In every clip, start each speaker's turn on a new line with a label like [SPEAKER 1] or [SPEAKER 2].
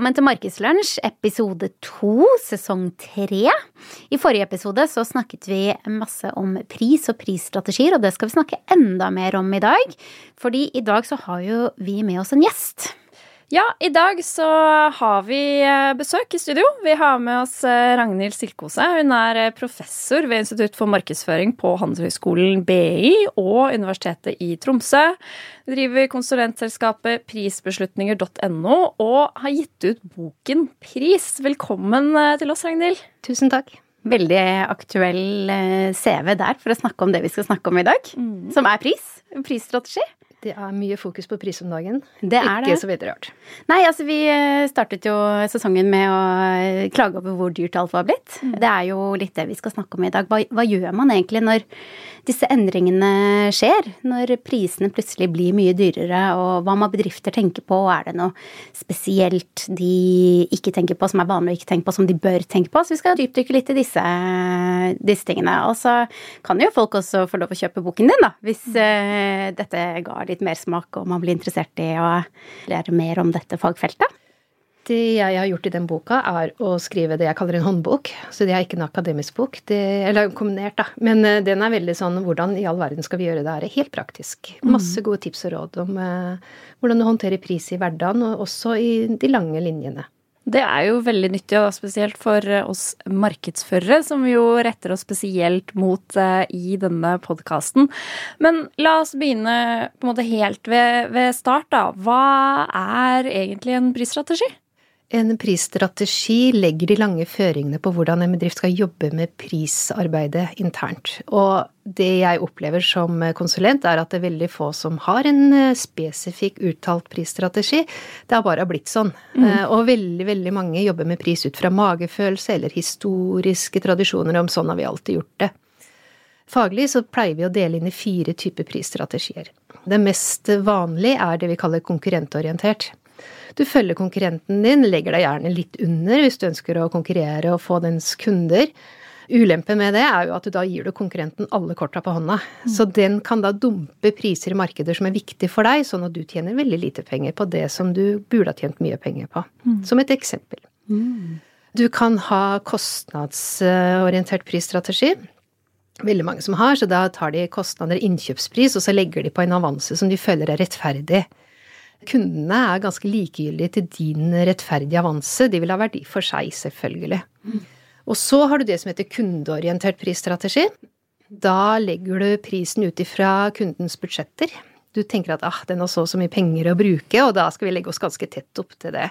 [SPEAKER 1] Velkommen til Markedslunsj, episode to, sesong tre. I forrige episode så snakket vi masse om pris og prisstrategier, og det skal vi snakke enda mer om i dag. Fordi i dag så har jo vi med oss en gjest.
[SPEAKER 2] Ja, i dag så har vi eh, besøk i studio. Vi har med oss eh, Ragnhild Silkose. Hun er eh, professor ved Institutt for markedsføring på Handelshøyskolen BI og Universitetet i Tromsø. Hun driver konsulentselskapet prisbeslutninger.no og har gitt ut boken Pris. Velkommen til oss, Ragnhild.
[SPEAKER 3] Tusen takk.
[SPEAKER 1] Veldig aktuell CV der for å snakke om det vi skal snakke om i dag, mm. som er pris. Prisstrategi.
[SPEAKER 3] Det er mye fokus på pris om dagen.
[SPEAKER 1] Det er
[SPEAKER 3] Ikke det. så veldig rart.
[SPEAKER 1] Nei, altså vi eh, startet jo sesongen med å eh, klage over hvor dyrt alt var blitt. Mm. Det er jo litt det vi skal snakke om i dag. Hva, hva, gjør man egentlig når disse endringene skjer? Når prisene plutselig blir mye dyrere, og hva må bedrifter tenke på? Er det noe spesielt de ikke tenker på, som er vanlig å ikke tenke på, som de bør tenke på? Så vi skal dypdykke litt i disse, disse tingene. Og så kan jo folk også få lov å kjøpe boken din, da, hvis uh, dette ga litt mersmak og man blir interessert i å lære mer om dette fagfeltet?
[SPEAKER 3] Det jeg har gjort i den boka, er å skrive det jeg kaller en håndbok. Så det er ikke en akademisk bok. Det, eller kombinert, da. Men uh, den er veldig sånn hvordan i all verden skal vi gjøre det her? Helt praktisk. Mm. Masse gode tips og råd om uh, hvordan du håndterer pris i hverdagen, og også i de lange linjene.
[SPEAKER 2] Det er jo veldig nyttig, og spesielt for eh, oss markedsførere, som vi jo retter oss spesielt mot uh, i denne podkasten. Men la oss begynne på en måte helt ved, ved start, da. Hva er egentlig en prisstrategi?
[SPEAKER 3] En prisstrategi legger de lange føringene på hvordan en bedrift skal jobbe med prisarbeidet internt. Og det jeg opplever som konsulent, er at det er veldig få som har en eh, spesifikk uttalt prisstrategi. Det har bare blitt sånn. Mm. Eh, og veldig, veldig mange jobber med pris ut fra magefølelse eller historiske tradisjoner om sånn har vi alltid gjort det. Faglig så pleier vi å dele inn i fire typer prisstrategier. Det mest vanlige er det vi kaller konkurrentorientert. Du følger konkurrenten din, legger deg gjerne litt under hvis du ønsker å konkurrere og få dens kunder. Ulempen med det er jo at du da gir du konkurrenten alle korta på hånda. Mm. Så den kan da dumpe priser i markeder som er viktig for deg, sånn at du tjener veldig lite penger på det som du burde ha tjent mye penger på. Mm. Som et eksempel. Mm. Du kan ha kostnadsorientert prisstrategi. Veldig mange som har, så da tar de kostnader innkjøpspris, og så legger de på en avanse som de føler er rettferdig. Kundene er ganske likegyldige til din rettferdige avanse. De vil ha verdi for seg, selvfølgelig. Og så har du det som heter kundeorientert prisstrategi. Da legger du prisen ut ifra kundens budsjetter. Du tenker at ah, den har så og så mye penger å bruke, og da skal vi legge oss ganske tett opp til det.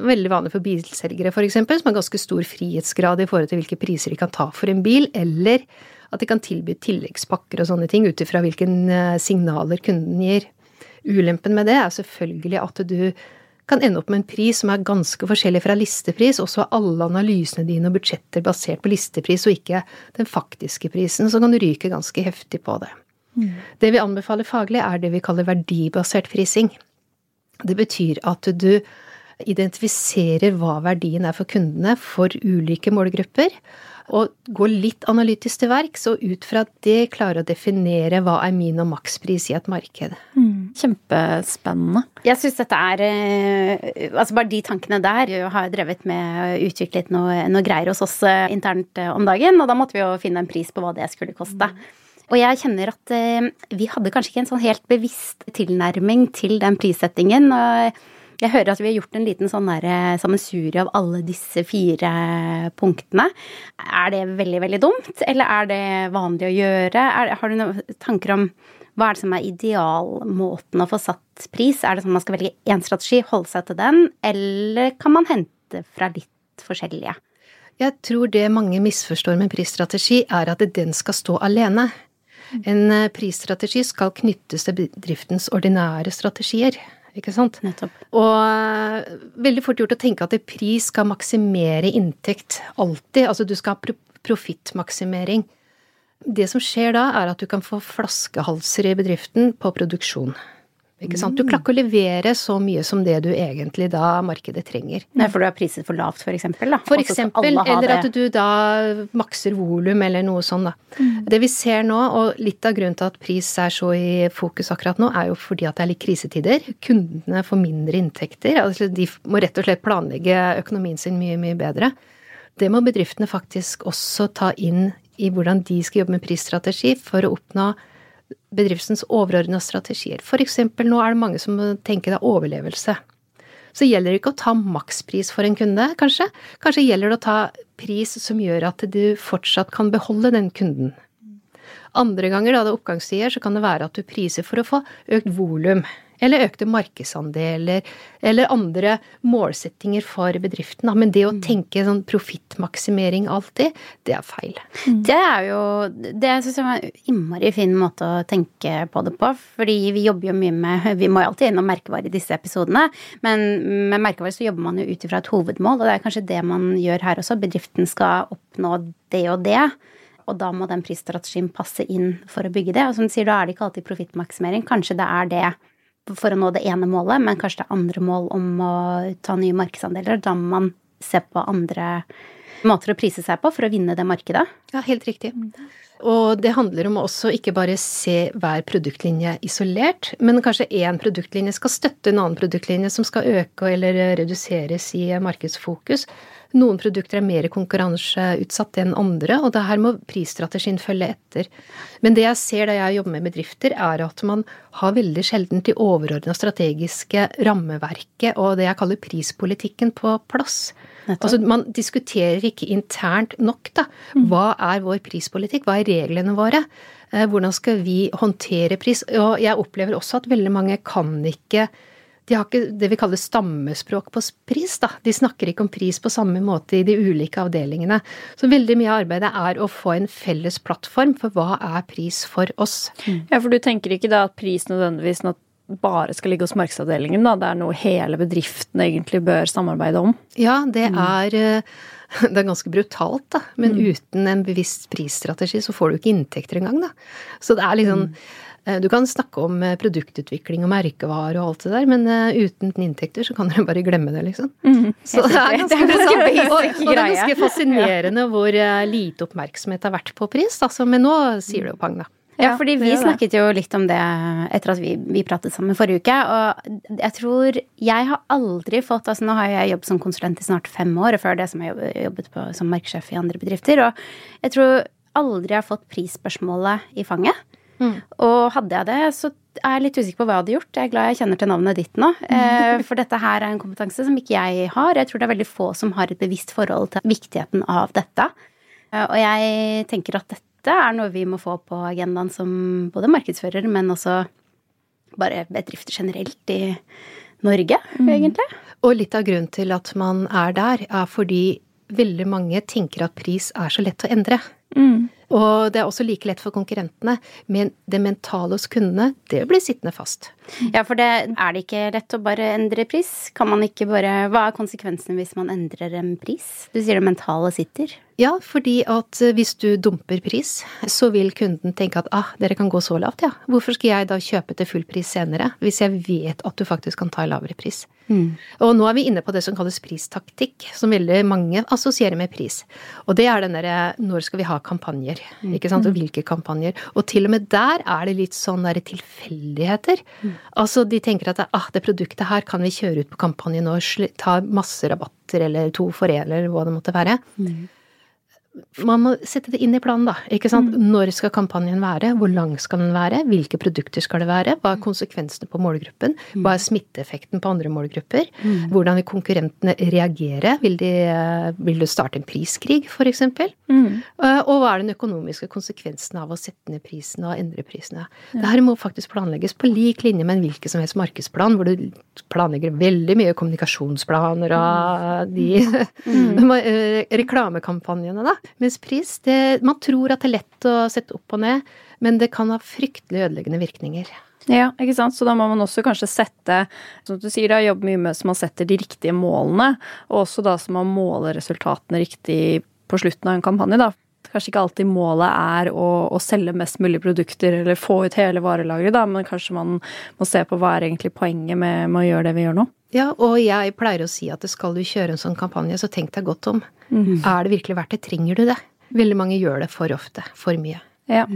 [SPEAKER 3] Veldig vanlig for bilselgere, f.eks., som har ganske stor frihetsgrad i forhold til hvilke priser de kan ta for en bil, eller at de kan tilby tilleggspakker og sånne ting ut ifra hvilke eh, signaler kunden gir. Ulempen med det er selvfølgelig at du kan ende opp med en pris som er ganske forskjellig fra listepris, og så er alle analysene dine og budsjetter basert på listepris og ikke den faktiske prisen, så kan du ryke ganske heftig på det. Mm. Det vi anbefaler faglig, er det vi kaller verdibasert prising. Det betyr at du identifiserer hva verdien er for kundene for ulike målgrupper, og gå litt analytisk til verks, og ut fra det klare å definere hva er min og makspris i et marked.
[SPEAKER 2] Mm, kjempespennende.
[SPEAKER 1] Jeg syns dette er eh, Altså bare de tankene der har jeg drevet med å utvikle noe, noe greier hos oss eh, internt eh, om dagen, og da måtte vi jo finne en pris på hva det skulle koste. Og jeg kjenner at vi hadde kanskje ikke en sånn helt bevisst tilnærming til den prissettingen. og jeg hører at vi har gjort en liten sånn eh, sammensurie av alle disse fire punktene. Er det veldig, veldig dumt, eller er det vanlig å gjøre? Er, har du noen tanker om hva er det som er idealmåten å få satt pris? Er det sånn man skal velge én strategi, holde seg til den, eller kan man hente fra litt forskjellige?
[SPEAKER 3] Jeg tror det mange misforstår med prisstrategi, er at den skal stå alene. En eh, prisstrategi skal knyttes til bedriftens ordinære strategier ikke sant?
[SPEAKER 1] Nettopp.
[SPEAKER 3] Og uh, veldig fort gjort å tenke at pris skal maksimere inntekt alltid. Altså du skal ha profittmaksimering. Det som skjer da, er at du kan få flaskehalser i bedriften på produksjon. Ikke sant? Du klarer ikke å levere så mye som det du egentlig da markedet trenger.
[SPEAKER 1] Nei, for du har priset for lavt, for eksempel? Da.
[SPEAKER 3] For eksempel, eller at du da makser volum eller noe sånt. da. Det vi ser nå, og litt av grunnen til at pris er så i fokus akkurat nå, er jo fordi at det er litt krisetider. Kundene får mindre inntekter. Altså de må rett og slett planlegge økonomien sin mye, mye bedre. Det må bedriftene faktisk også ta inn i hvordan de skal jobbe med prisstrategi for å oppnå bedriftens overordna strategier. Eksempel nå er det mange som tenker det er overlevelse. Så gjelder det ikke å ta makspris for en kunde, kanskje. Kanskje gjelder det å ta pris som gjør at du fortsatt kan beholde den kunden. Andre ganger da det er oppgangstider, så kan det være at du priser for å få økt volum. Eller økte markedsandeler, eller andre målsettinger for bedriften. Men det å tenke sånn profittmaksimering alltid, det er feil.
[SPEAKER 1] Det er jo Det syns jeg var en innmari fin måte å tenke på det på. Fordi vi jobber jo mye med Vi må jo alltid innom merkevare i disse episodene. Men med merkevare så jobber man jo ut ifra et hovedmål, og det er kanskje det man gjør her også. Bedriften skal oppnå det og det. Og da må den prisstrategien passe inn for å bygge det. Og som du sier, da er det ikke alltid profittmaksimering. Kanskje det er det for å nå det ene målet, men kanskje det er andre mål om å ta nye markedsandeler. Da må man se på andre måter å prise seg på for å vinne det markedet.
[SPEAKER 3] Ja, helt riktig. Og det handler om også ikke bare se hver produktlinje isolert, men kanskje én produktlinje skal støtte en annen produktlinje som skal øke eller reduseres i markedsfokus. Noen produkter er mer konkurranseutsatt enn andre, og det her må prisstrategien følge etter. Men det jeg ser da jeg jobber med bedrifter, er at man har veldig sjelden de overordna strategiske rammeverket og det jeg kaller prispolitikken på plass.
[SPEAKER 1] Nettopp.
[SPEAKER 3] Altså, man diskuterer ikke internt nok, da. Hva er vår prispolitikk? Hva er reglene våre? Eh, Hvordan skal vi håndtere pris? Og jeg opplever også at veldig mange kan ikke de har ikke det vi kaller stammespråk på pris, da. De snakker ikke om pris på samme måte i de ulike avdelingene. Så veldig mye av arbeidet er å få en felles plattform for hva er pris for oss.
[SPEAKER 2] Ja, for du tenker ikke da at pris nødvendigvis bare skal ligge hos markedsavdelingen, da? Det er noe hele bedriften egentlig bør samarbeide om?
[SPEAKER 3] Ja, det er eh, det er ganske brutalt, da. Men uten en bevisst prisstrategi så får du ikke inntekter engang, da. Så det er liksom mm. Du kan snakke om eh, produktutvikling og merkevarer og alt det der, men eh, uten inntekter så kan dere bare glemme det, liksom. Så det er ganske,
[SPEAKER 1] Det er ganske
[SPEAKER 3] og, og det er ganske fascinerende hvor eh, lite oppmerksomhet har vært på pris, altså. Men nå sier det jo pang, da.
[SPEAKER 1] Ja, fordi vi snakket jo litt om det etter at vi, vi pratet sammen forrige uke. Og jeg tror Jeg har aldri fått Altså nå har jeg jobbet som konsulent i snart fem år, og før det som jeg jobbet- på, som markedssjef i andre bedrifter. Og jeg tror aldri jeg har fått prisspørsmålet i fanget. Og hadde jeg det, så er jeg litt usikker på hva jeg hadde gjort. Jeg er glad jeg kjenner til navnet ditt nå. eh, For dette her er en kompetanse som ikke jeg har. Jeg tror det er veldig få som har et bevisst forhold til viktigheten av dette. Eh, Og jeg tenker at dette er noe vi må få på agendaen som både markedsfører, men også bare bedrifter generelt i Norge, egentlig.
[SPEAKER 3] Og litt av grunnen til at man er der, er fordi veldig mange tenker at pris er så lett å endre. Og det er også like lett for konkurrentene, men det mentale hos kundene, det blir sittende fast.
[SPEAKER 1] Ja, for det er det ikke lett å bare endre pris? Kan man ikke bare Hva er konsekvensene hvis man endrer en pris? Du sier det mentale sitter.
[SPEAKER 3] Ja, fordi at eh, hvis du dumper pris, så vil kunden tenke at ah, dere kan gå så lavt, ja. Hvorfor skal jeg da kjøpe til full pris senere, hvis jeg vet at du faktisk kan ta en lavere pris? Og nå er vi inne på det som kalles pristaktikk, som veldig mange assosierer med pris. Og det er den derre når skal vi ha kampanjer, ikke sant, og hvilke kampanjer. Og til og med der er det litt sånn derre tilfeldigheter. Altså de tenker at ah, det produktet her kan vi kjøre ut på kampanje nå, ta masse rabatter eller to for én eller hva det måtte være. Man må sette det inn i planen, da. ikke sant? Når skal kampanjen være? Hvor lang skal den være? Hvilke produkter skal det være? Hva er konsekvensene på målgruppen? Hva er smitteeffekten på andre målgrupper? Hvordan vil konkurrentene reagere? Vil de, vil du starte en priskrig, for eksempel? Eh, Og hva er den økonomiske konsekvensen av å sette ned prisen og endre prisene? Det her må faktisk planlegges på lik linje med en hvilken som helst markedsplan, hvor du planlegger veldig mye kommunikasjonsplaner og de eh, reklamekampanjene, da. Mens pris, det, man tror at det er lett å sette opp og ned, men det kan ha fryktelig ødeleggende virkninger.
[SPEAKER 2] Ja, ikke sant. Så da må man også kanskje sette, som du sier, da, jobbe mye med så man setter de riktige målene, og også da så man måler resultatene riktig på slutten av en kampanje, da. kanskje ikke alltid målet er å, å selge mest mulig produkter eller få ut hele varelageret, da, men kanskje man må se på hva er egentlig poenget med, med, å gjøre det vi gjør nå.
[SPEAKER 3] Ja, og jeg pleier å si at skal du kjøre en sånn kampanje, så tenk deg godt om. Mm. Er det virkelig verdt det? Trenger du det? Veldig mange gjør det for ofte. For mye.
[SPEAKER 2] Ja.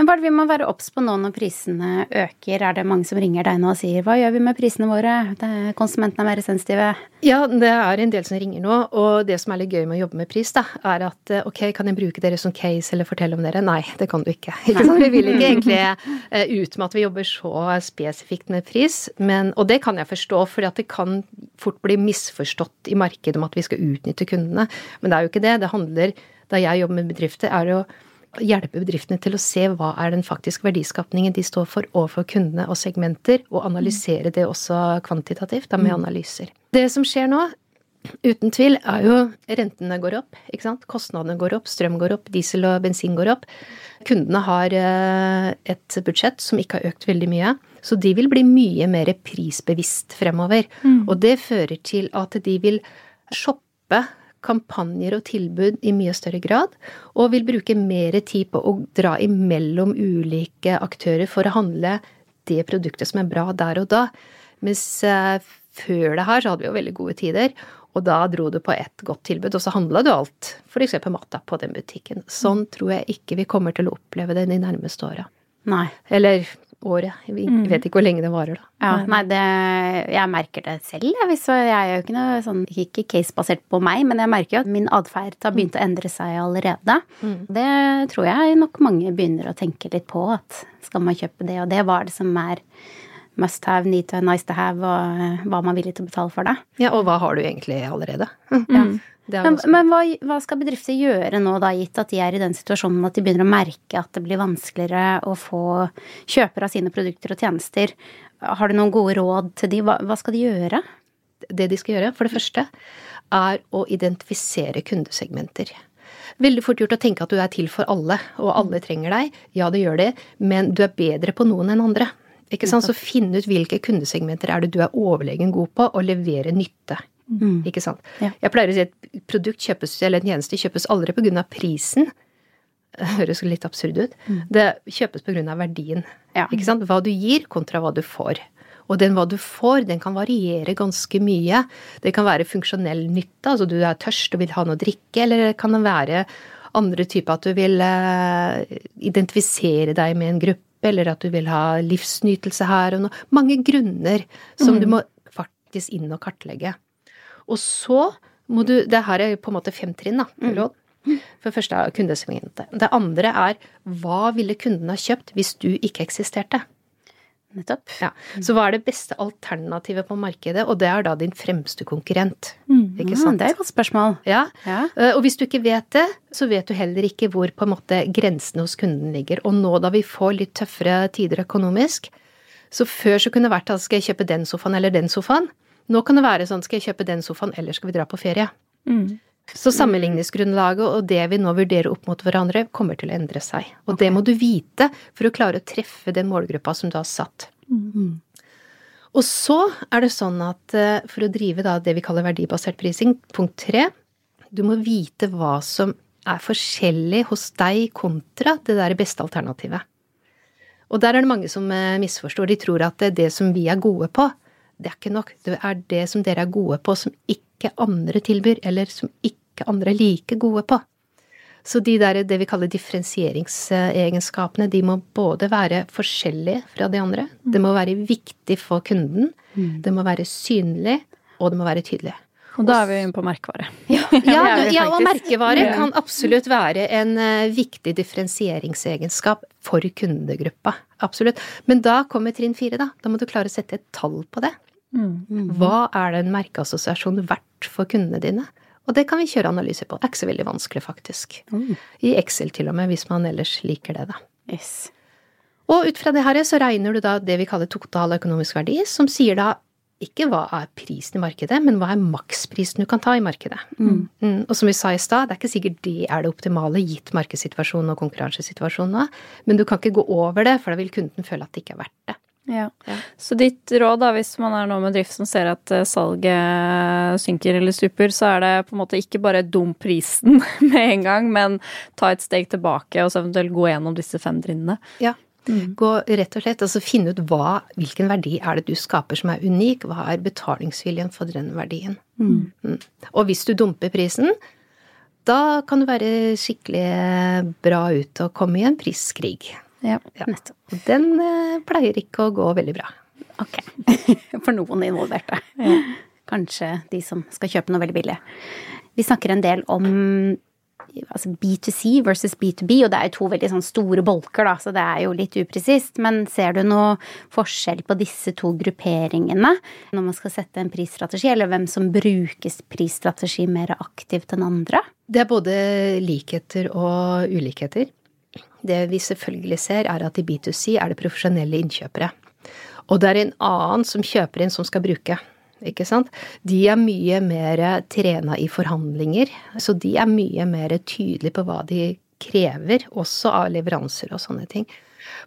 [SPEAKER 1] Men bare vi må være obs på nå når prisene øker. Er det mange som ringer deg nå og sier hva gjør vi med prisene våre? Konsumentene er mer sensitive.
[SPEAKER 3] Ja, det er en del som ringer nå. Og det som er litt gøy med å jobbe med pris, da, er at eh, ok, kan jeg bruke dere som case eller fortelle om dere? Nei, det kan du ikke. ikke? Vi vil ikke egentlig eh, ut med at vi jobber så spesifikt med pris. Men, og det kan jeg forstå, for det kan fort bli misforstått i markedet om at vi skal utnytte kundene. Men det er jo ikke det. Det handler, da jeg jobber med bedrifter, er det jo hjelpe bedriftene til å se hva er den faktiske verdiskapningen de står for overfor kundene og segmenter, og analysere det også kvantitativt da med mm. analyser. Det som skjer nå, uten tvil, er jo rentene går opp, ikke sant. Kostnadene går opp, strøm går opp, diesel og bensin går opp. Kundene har eh, et budsjett som ikke har økt veldig mye. Så de vil bli mye mer prisbevisst fremover. Mm. Og det fører til at de vil shoppe kampanjer og tilbud i mye større grad, og vil bruke mer tid på å dra imellom ulike aktører for å handle det produktet som er bra der og da. Mens eh, før det her så hadde vi jo veldig gode tider, og da dro du på ett godt tilbud, og så handla du alt, f.eks. matta, på den butikken. Sånn tror jeg ikke vi kommer til å oppleve den de nærmeste åra.
[SPEAKER 1] Nei.
[SPEAKER 3] Eller året. Vi mm. vet ikke hvor lenge det varer, da.
[SPEAKER 1] Ja, nei, det, jeg merker det selv. Jeg, jeg er jo ikke noe sånn, ikke case-basert på meg, men jeg merker jo at min atferd har begynt å endre seg allerede. Mm. Det tror jeg nok mange begynner å tenke litt på, at skal man kjøpe det og det, hva er det som er must have, need to have, nice to have, og hva man er villig til å betale for det.
[SPEAKER 3] Ja, og hva har du egentlig allerede?
[SPEAKER 1] ja. Men, men hva, hva, skal bedrifter gjøre nå, da, gitt at de er i den situasjonen at de begynner å merke at det blir vanskeligere å få kjøpere av sine produkter og tjenester? Har du noen gode råd til de? Hva, hva skal de gjøre?
[SPEAKER 3] Det de skal gjøre, for det første, er å identifisere kundesegmenter. Veldig fort gjort å tenke at du er til for alle, og alle trenger deg. Ja, det gjør det, men du er bedre på noen enn andre. Ikke sant? Så finn ut hvilke kundesegmenter er det du er overlegen god på, og levere nytte. Mm. Ikke sant. Ja. Jeg pleier å si at produkt kjøpes, eller en tjeneste kjøpes aldri pga. prisen. Det høres litt absurd ut. Mm. Det kjøpes pga. verdien. Ja. Ikke sant? Hva du gir kontra hva du får. Og den hva du får, den kan variere ganske mye. Det kan være funksjonell nytte, altså du er tørst og vil ha noe å drikke, eller det kan være andre typer at du vil uh, identifisere deg med en gruppe, eller at du vil ha livsnytelse her og noe. Mange grunner som mm. du må faktisk inn og kartlegge. Og så må du Det her er på en måte fem trinn, da. Mm. Råd. For det første er kundesegmentet. Det andre er hva ville kunden ha kjøpt hvis du ikke eksisterte?
[SPEAKER 1] Nettopp.
[SPEAKER 3] Ja. Så hva er det beste alternativet på markedet, og det er da din fremste konkurrent. Mm.
[SPEAKER 1] Ikke sant? Det er et godt spørsmål.
[SPEAKER 3] Ja. ja. Eh, og hvis du ikke vet det, så vet du heller ikke hvor på en måte grensene hos kunden ligger. Og nå da vi får litt tøffere tider økonomisk, så før så kunne det vært at skal jeg kjøpe den sofaen eller den sofaen, nå kan det være sånn skal jeg kjøpe den sofaen, eller skal vi dra på ferie? Mm. Så sammenligningsgrunnlaget og det vi nå vurderer opp mot hverandre, kommer til å endre seg. Og okay. det må du vite for å klare å treffe den målgruppa som du har satt. Mm. Og så er det sånn at eh, for å drive da det vi kaller verdibasert prising, punkt tre, du må vite hva som er forskjellig hos deg kontra det der beste alternativet. Og der er det mange som eh, misforstår. De tror at det, det som vi er gode på, det er ikke nok. Det er det som dere er gode på, som ikke andre tilbyr, eller som ikke andre er like gode på. Så de der, det vi kaller differensieringsegenskapene, de må både være forskjellige fra de andre, det må være viktig for kunden, mm. det må være synlig, og det må være tydelig.
[SPEAKER 2] Og da er vi inne på merkevare.
[SPEAKER 3] Ja, ja, ja og merkevare kan absolutt være en uh, viktig differensieringsegenskap for kundegruppa. Absolutt. Men da kommer trinn fire, da. Da må du klare å sette et tall på det. Mm. Hva er det en merkeassosiasjon verdt for kundene dine? Og det kan vi kjøre analyse på. Det er ikke så veldig vanskelig, faktisk. Mm. I Excel til og med, hvis man ellers liker det, da.
[SPEAKER 1] Yes.
[SPEAKER 3] Og ut fra det her så regner du da det vi kaller total økonomisk verdi, som sier da ikke hva er prisen i markedet, men hva er maksprisen du kan ta i markedet. Mm. Mm. Og som vi sa i stad, det er ikke sikkert det er det optimale gitt markedssituasjonen og konkurransesituasjonen, men du kan ikke gå over det, for da vil kunden føle at det ikke er verdt det.
[SPEAKER 2] Ja. Så ditt råd, da, hvis man er nå med drift som ser at eh, salget synker eller stuper, så er det på en måte ikke bare dump prisen med en gang, men ta et steg tilbake og så eventuelt gå gjennom disse fem trinnene.
[SPEAKER 3] Ja. Mm. Gå rett og slett, altså finne ut hva, hvilken verdi er det du skaper som er unik, hva er betalingsviljen for den verdien. Mm. Mm. Og hvis du dumper prisen, da kan du være skikkelig bra ute og komme i en priskrig.
[SPEAKER 2] Ja,
[SPEAKER 3] ja. Og den eh, pleier ikke å gå veldig bra.
[SPEAKER 1] Ok. For noen involverte. Kanskje de som skal kjøpe noe veldig billig. Vi snakker en del om altså B2C versus B2B, og det er jo to veldig sånn store bolker, da, så det er jo litt upresist. Men ser du noe forskjell på disse to grupperingene når man skal sette en prisstrategi, eller hvem som brukes prisstrategi mer aktivt enn andre?
[SPEAKER 3] Det er både likheter og ulikheter. Det vi selvfølgelig ser, er at i B2C er det profesjonelle innkjøpere. Og det er en annen som kjøper inn, som skal bruke. Ikke sant? De er mye mer trena i forhandlinger, så de er mye mer tydelige på hva de krever, også av leveranser og sånne ting.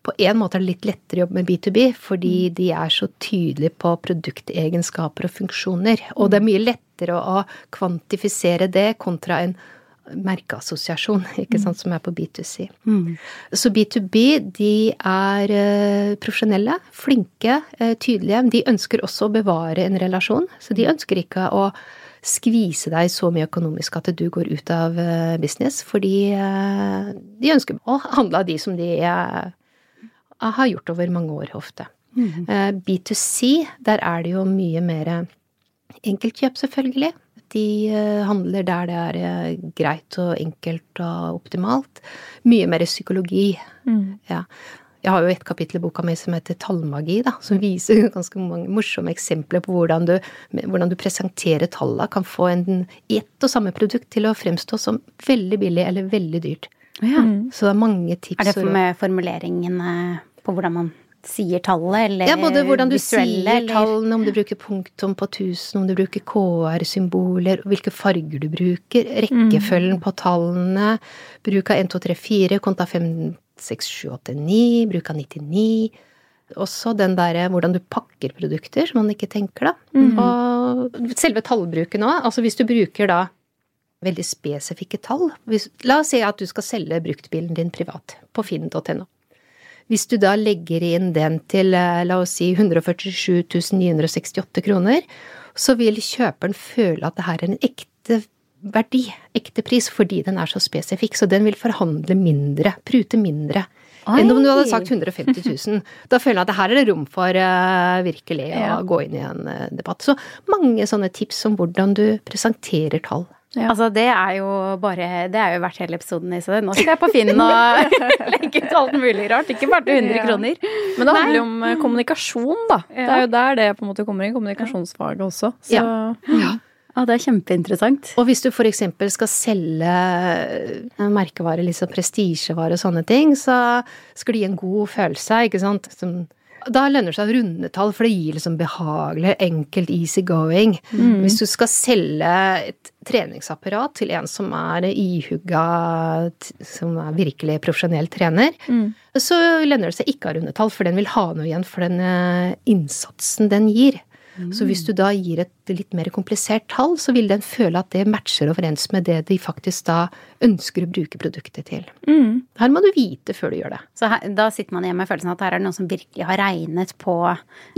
[SPEAKER 3] På en måte er det litt lettere å jobbe med B2B, fordi mm. de er så tydelige på produktegenskaper og funksjoner. Og det er mye lettere å kvantifisere det kontra en merkeassosiasjon, ikke sant, som er på B2C. Mm. Så B2B, de er uh, profesjonelle, flinke, uh, tydelige. De ønsker også å bevare en relasjon, så de ønsker ikke å skvise deg så mye økonomisk at du går ut av uh, business, fordi de ønsker å handle av de som de har gjort over mange år, ofte. Mm. B2C, der er det jo mye mer enkeltkjøp, selvfølgelig. De eh, handler der det er eh, greit og enkelt og optimalt. Mye mer psykologi. Mm. Ja. Jeg har jo et kapittel i boka mi som heter Tallmagi, da, som viser ganske mange morsomme eksempler på hvordan du, hvordan du presenterer tallene. Kan få en, ett og samme produkt til å fremstå som veldig billig eller veldig dyrt.
[SPEAKER 1] Ja.
[SPEAKER 3] Mm. Så det er mange tips.
[SPEAKER 1] Er det med formuleringene på hvordan man sier tallet, eller
[SPEAKER 3] Ja, både hvordan du sier tallene, om du bruker punktum på 1000, om du bruker KR-symboler, hvilke farger du bruker, rekkefølgen mm. på tallene, bruk av 1, 2, 3, 4, konta 5, 6, 7, 8, 9, bruk av 99. Også den derre hvordan du pakker produkter, som man ikke tenker, da. Mm. Og selve tallbruken òg. Altså hvis du bruker da veldig spesifikke tall. Hvis, la oss si at du skal selge bruktbilen din privat på finn.no. Hvis du da legger inn den til eh, la oss si 147 968 kroner, så vil kjøperen føle at det her er en ekte verdi, ekte pris, fordi den er så spesifikk. Så den vil forhandle mindre, prute mindre. Oi. Enn om du hadde sagt 150 000. Da føler jeg at her er det rom for uh, virkelig å gå inn i en uh, debatt. Så mange sånne tips om hvordan du presenterer tall.
[SPEAKER 1] Ja. Altså, det er jo bare Det er jo verdt hele episoden i seg. Nå skal jeg på Finn og legge ut alt mulig rart, ikke bare til 100 ja. kroner.
[SPEAKER 2] Men det handler jo om eh, kommunikasjon, da. Ja. Det er jo der det på en måte kommer inn. Kommunikasjonsfaget også. Så.
[SPEAKER 1] Ja. ja. det er kjempeinteressant.
[SPEAKER 3] Og hvis du f.eks. skal selge eh, merkevare, liksom prestisjevare og sånne ting, så skal det gi en god følelse, ikke sant. Som da lønner det seg rundetall, for det gir liksom behagelig, enkelt, easy going. Mm. Hvis du skal selge et treningsapparat til en som er ihugga, som er virkelig profesjonell trener, mm. så lønner det seg ikke av rundetall, for den vil ha noe igjen for den eh, innsatsen den gir. Så hvis du da gir et litt mer komplisert tall, så vil den føle at det matcher overens med det de faktisk da ønsker å bruke produktet til. Mm. Her må du vite før du gjør det.
[SPEAKER 1] Så her, da sitter man igjen med følelsen at her er det noen som virkelig har regnet på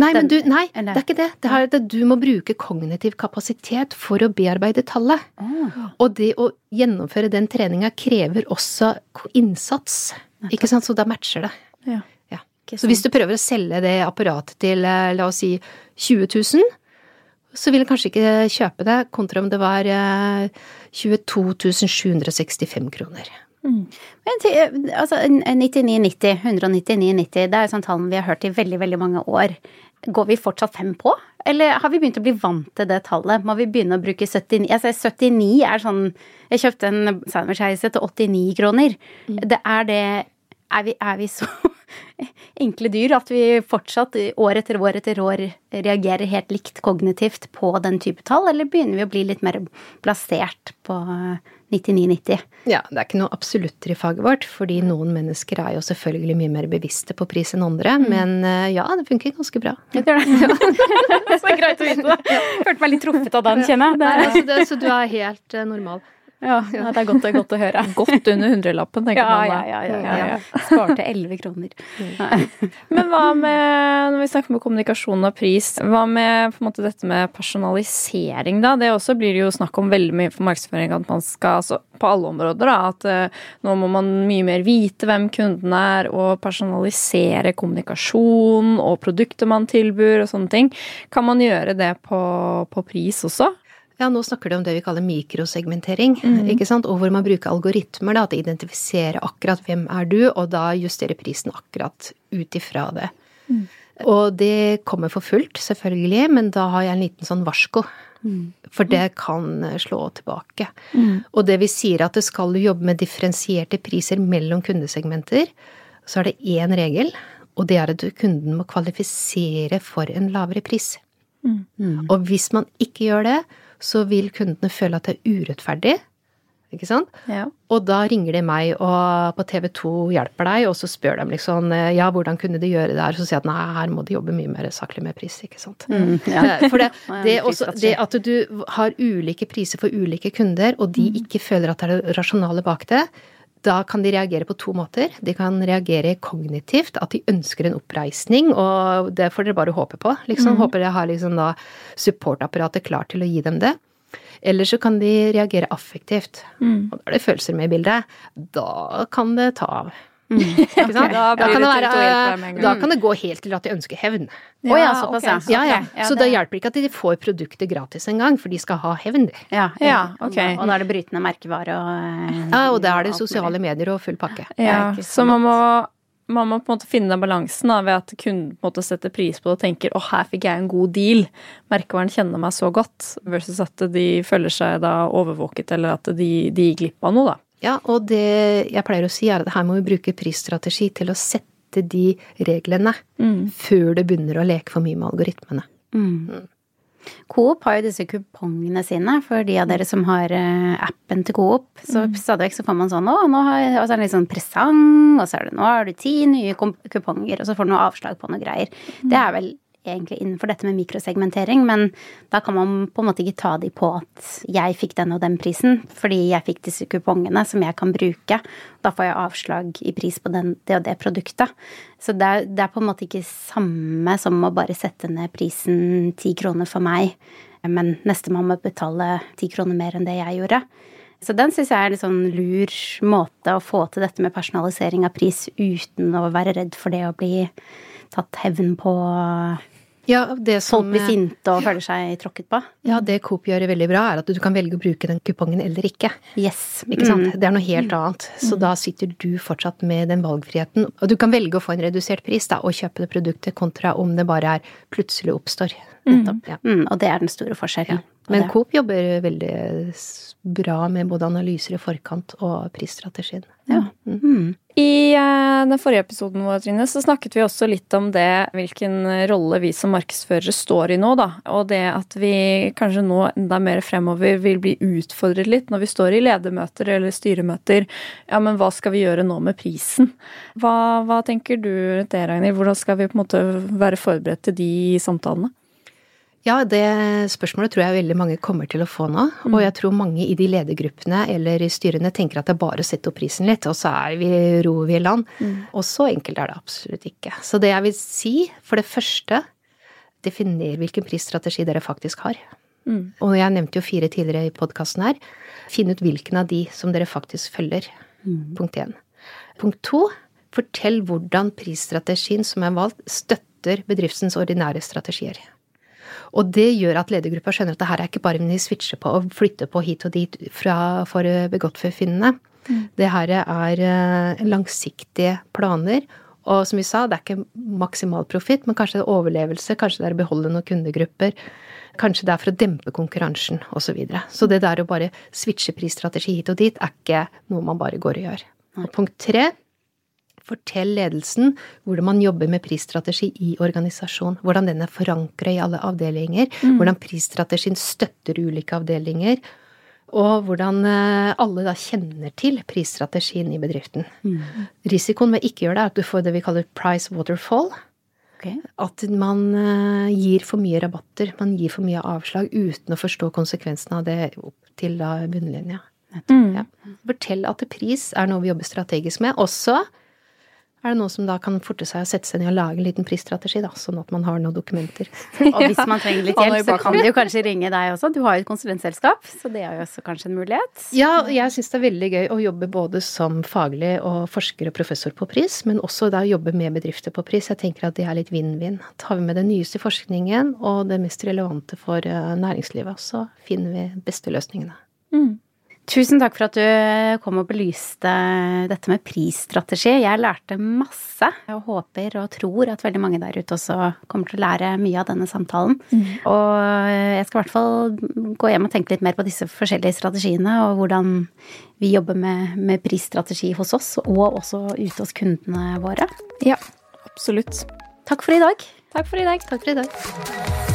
[SPEAKER 3] Nei, den, du, nei det er ikke det. Det her, det du må bruke kognitiv kapasitet for å bearbeide tallet. Oh. Og det å gjennomføre den treninga krever også innsats. Ikke sant? Så da matcher det. Ja. Så hvis du prøver å selge det apparatet til eh, la oss si 20 000, så vil en kanskje ikke kjøpe det, kontra om det var 22 eh, 765 kroner. Mm.
[SPEAKER 1] Men altså 99,90, 199,90, det er jo sånn tall vi har hørt i veldig, veldig mange år. Går vi fortsatt fem på, eller har vi begynt å bli vant til det tallet? Må vi begynne å bruke 79? Jeg ser 79 er sånn Jeg kjøpte en sandwichheise til 89 kroner. Mm. Det er det er vi, er vi så enkle dyr at vi fortsatt år etter år etter år reagerer helt likt kognitivt på den type tall, eller begynner vi å bli litt mer plassert på 99-90?
[SPEAKER 3] Ja, det er ikke noe absolutter i faget vårt, fordi noen mennesker er jo selvfølgelig mye mer bevisste på pris enn andre, mm. men eh, ja, det funker ganske bra.
[SPEAKER 1] Det gjør det. så greit å vite det. Følte meg litt truffet av den, kjenner jeg.
[SPEAKER 3] Altså så du er helt uh, normal.
[SPEAKER 1] Ja, ja, det er godt, godt, å høre.
[SPEAKER 2] Godt under hundrelappen, tenker
[SPEAKER 1] ja,
[SPEAKER 2] man
[SPEAKER 1] da. Ja, ja, ja. Sparte elleve kroner.
[SPEAKER 2] Men hva med, når vi snakker med kommunikasjon og pris, hva med måte dette med personalisering, da? Det også blir det jo snakk om veldig mye for markedsføring, at man skal altså på alle områder, da, at uh, nå må man mye mer vite hvem kunden er, og personalisere kommunikasjon og produkter man tilbyr og sånne ting. Kan man gjøre det på, på pris også?
[SPEAKER 3] Ja, nå snakker du om det vi kaller mikrosegmentering, mm. ikke sant? og hvor man bruker algoritmer da, til å identifisere akkurat hvem er du, og da justere prisen akkurat ut ifra det. Mm. Og det kommer for fullt, selvfølgelig, men da har jeg en liten sånn varsko. Mm. For det kan slå tilbake. Mm. Og det vi sier at det skal du jobbe med differensierte priser mellom kundesegmenter, så er det én regel, og det er at kunden må kvalifisere for en lavere pris. Mm. mm. Og hvis man ikke gjør det, så vil kundene føle at det er urettferdig. Ikke sant? Ja. Og da ringer de meg og på TV 2 hjelper deg, og så spør de liksom ja, hvordan kunne de gjøre det her? Så sier de at nei, her må de jobbe mye mer saklig med pris, ikke sant. Mm, ja. Eh, for det, det, også, det, at du har ulike priser for ulike kunder, og de mm. ikke føler at det er det rasjonale bak det, da kan de reagere på to måter. De kan reagere kognitivt, at de ønsker en oppreisning, og det får dere bare håpe på. Liksom. Mm. Håper dere har liksom da supportapparatet klart til å gi dem det. Eller så kan de reagere affektivt. Mm. Og da er det følelser med i bildet. Da kan det ta av. Mm. Okay. Da, da, kan det være, da, kan det gå helt til at de ønsker hevn.
[SPEAKER 1] Ja, oh, ja, såpass, okay.
[SPEAKER 3] ja. ja, ja. Så det hjelper ikke at de får produktet gratis engang, for de skal ha hevn.
[SPEAKER 1] Ja, okay. Og da er det brytende merkevare og
[SPEAKER 3] eh, Ja, og da er det sosiale medier og full pakke.
[SPEAKER 2] Ja, så man må man må på en måte finne den balansen da, ved at kunden på en måte setter pris på det og tenker 'å, her fikk jeg en god deal', merkevaren kjenner meg så godt, versus at de føler seg da overvåket, eller at de, de gikk glipp av noe, da.
[SPEAKER 3] Ja, og det jeg pleier å si er at her må vi bruke prisstrategi til å sette de reglene mm. før det begynner å leke for mye med algoritmene. Mm.
[SPEAKER 1] Mm. Coop har jo disse kupongene sine for de av dere som har eh, appen til Coop. Så mm. stadig vekk så får man sånn å, nå har, og så er det litt sånn presang, og så er det nå har du ti nye kuponger, og så får du noe avslag på noe greier. Mm. Det er vel egentlig innenfor dette med mikrosegmentering, men da kan man på en måte ikke ta de på at jeg fikk den og den prisen, fordi jeg fikk disse kupongene som jeg kan bruke. Da får jeg avslag i pris på den, det og det produktet. Så det er, det er på en måte ikke samme som å bare sette ned prisen ti kroner for meg, men nestemann må betale ti kroner mer enn det jeg gjorde. Så den syns jeg er en sånn lur måte å få til dette med personalisering av pris uten å være redd for det å bli tatt hevn på
[SPEAKER 3] ja, det som,
[SPEAKER 1] Folk blir sinte og føler seg tråkket på?
[SPEAKER 3] Ja, det Coop gjør veldig bra, er at du kan velge å bruke den kupongen eller ikke.
[SPEAKER 1] Yes.
[SPEAKER 3] Ikke sant? Mm. Det er noe helt mm. annet. Så mm. da sitter du fortsatt med den valgfriheten. Og du kan velge å få en redusert pris da, og kjøpe det produktet, kontra om det bare er plutselig oppstår.
[SPEAKER 1] Mm. Ja. Mm, og det er den store forskjellen. Ja.
[SPEAKER 3] Men Coop jobber veldig bra med både analyser i forkant og prisstrategien.
[SPEAKER 1] Ja. Mm.
[SPEAKER 2] I uh, den forrige episoden vår, Trine, så snakket vi også litt om det, hvilken rolle vi som markedsførere står i nå, da. Og det at vi kanskje nå enda mer fremover vil bli utfordret litt når vi står i ledermøter eller styremøter. Ja, men hva skal vi gjøre nå med prisen? Hva, hva tenker du det, Ragnhild? Hvordan skal vi på en måte være forberedt til de samtalene?
[SPEAKER 3] Ja, det spørsmålet tror jeg veldig mange kommer til å få nå. Mm. Og jeg tror mange i de ledergruppene eller i styrene tenker at det er bare å sette opp prisen litt, og så er vi, roer vi i land. Mm. Og så enkelt er det absolutt ikke. Så det jeg vil si, for det første, definer hvilken prisstrategi dere faktisk har. Mm. Og jeg nevnte jo fire tidligere i podkasten her. Finn ut hvilken av de som dere faktisk følger. Mm. Punkt én. Punkt to, fortell hvordan prisstrategien som er valgt, støtter bedriftens ordinære strategier. Og det gjør at ledergruppa skjønner at det her er ikke bare vi switcher på og flytter på hit og dit fra, for begåttforfinnende. Mm. Det her er eh, langsiktige planer. Og som vi sa, det er ikke maksimal profitt, men kanskje det er overlevelse, kanskje det er å beholde noen kundegrupper. Kanskje det er for å dempe konkurransen, osv. Så, videre. så det der å bare switche prisstrategi hit og dit er ikke noe man bare går og gjør. Og punkt tre Fortell ledelsen hvordan man jobber med prisstrategi i organisasjon. Hvordan den er forankra i alle avdelinger. Mm. Hvordan prisstrategien støtter ulike avdelinger. Og hvordan eh, alle da kjenner til prisstrategien i bedriften. Mm. Risikoen ved ikke gjøre det, er at du får det vi kaller price waterfall. Okay. At man uh, gir for mye rabatter, man gir for mye avslag uten å forstå konsekvensene av det opp til da bunnlinja. Mm. Ja. Fortell at pris er noe vi jobber strategisk med. Også er det noen som da kan forte seg å sette seg ned og lage en liten prisstrategi, da, sånn at man har noen dokumenter.
[SPEAKER 1] og hvis man trenger litt hjelp, så kan de jo kanskje ringe deg også. Du har jo et konsulentselskap, så det er jo også kanskje en mulighet.
[SPEAKER 3] Ja, jeg syns det er veldig gøy å jobbe både som faglig og forsker og professor på pris, men også da jobbe med bedrifter på pris. Jeg tenker at det er litt vinn-vinn. Tar vi med det nyeste forskningen og det mest relevante for eh, næringslivet, så finner vi beste løsningene. Mm.
[SPEAKER 1] Tusen takk for at du kom og belyste dette med prisstrategi. Jeg lærte masse, og håper og tror at veldig mange der ute også kommer til å lære mye av denne samtalen. Mm. Og jeg skal i hvert fall gå hjem og tenke litt mer på disse forskjellige strategiene, og hvordan vi jobber med, med prisstrategi hos oss, og også ute hos kundene våre.
[SPEAKER 2] Ja, absolutt.
[SPEAKER 1] Takk for i dag.
[SPEAKER 2] Takk for i dag.
[SPEAKER 3] Takk for i dag.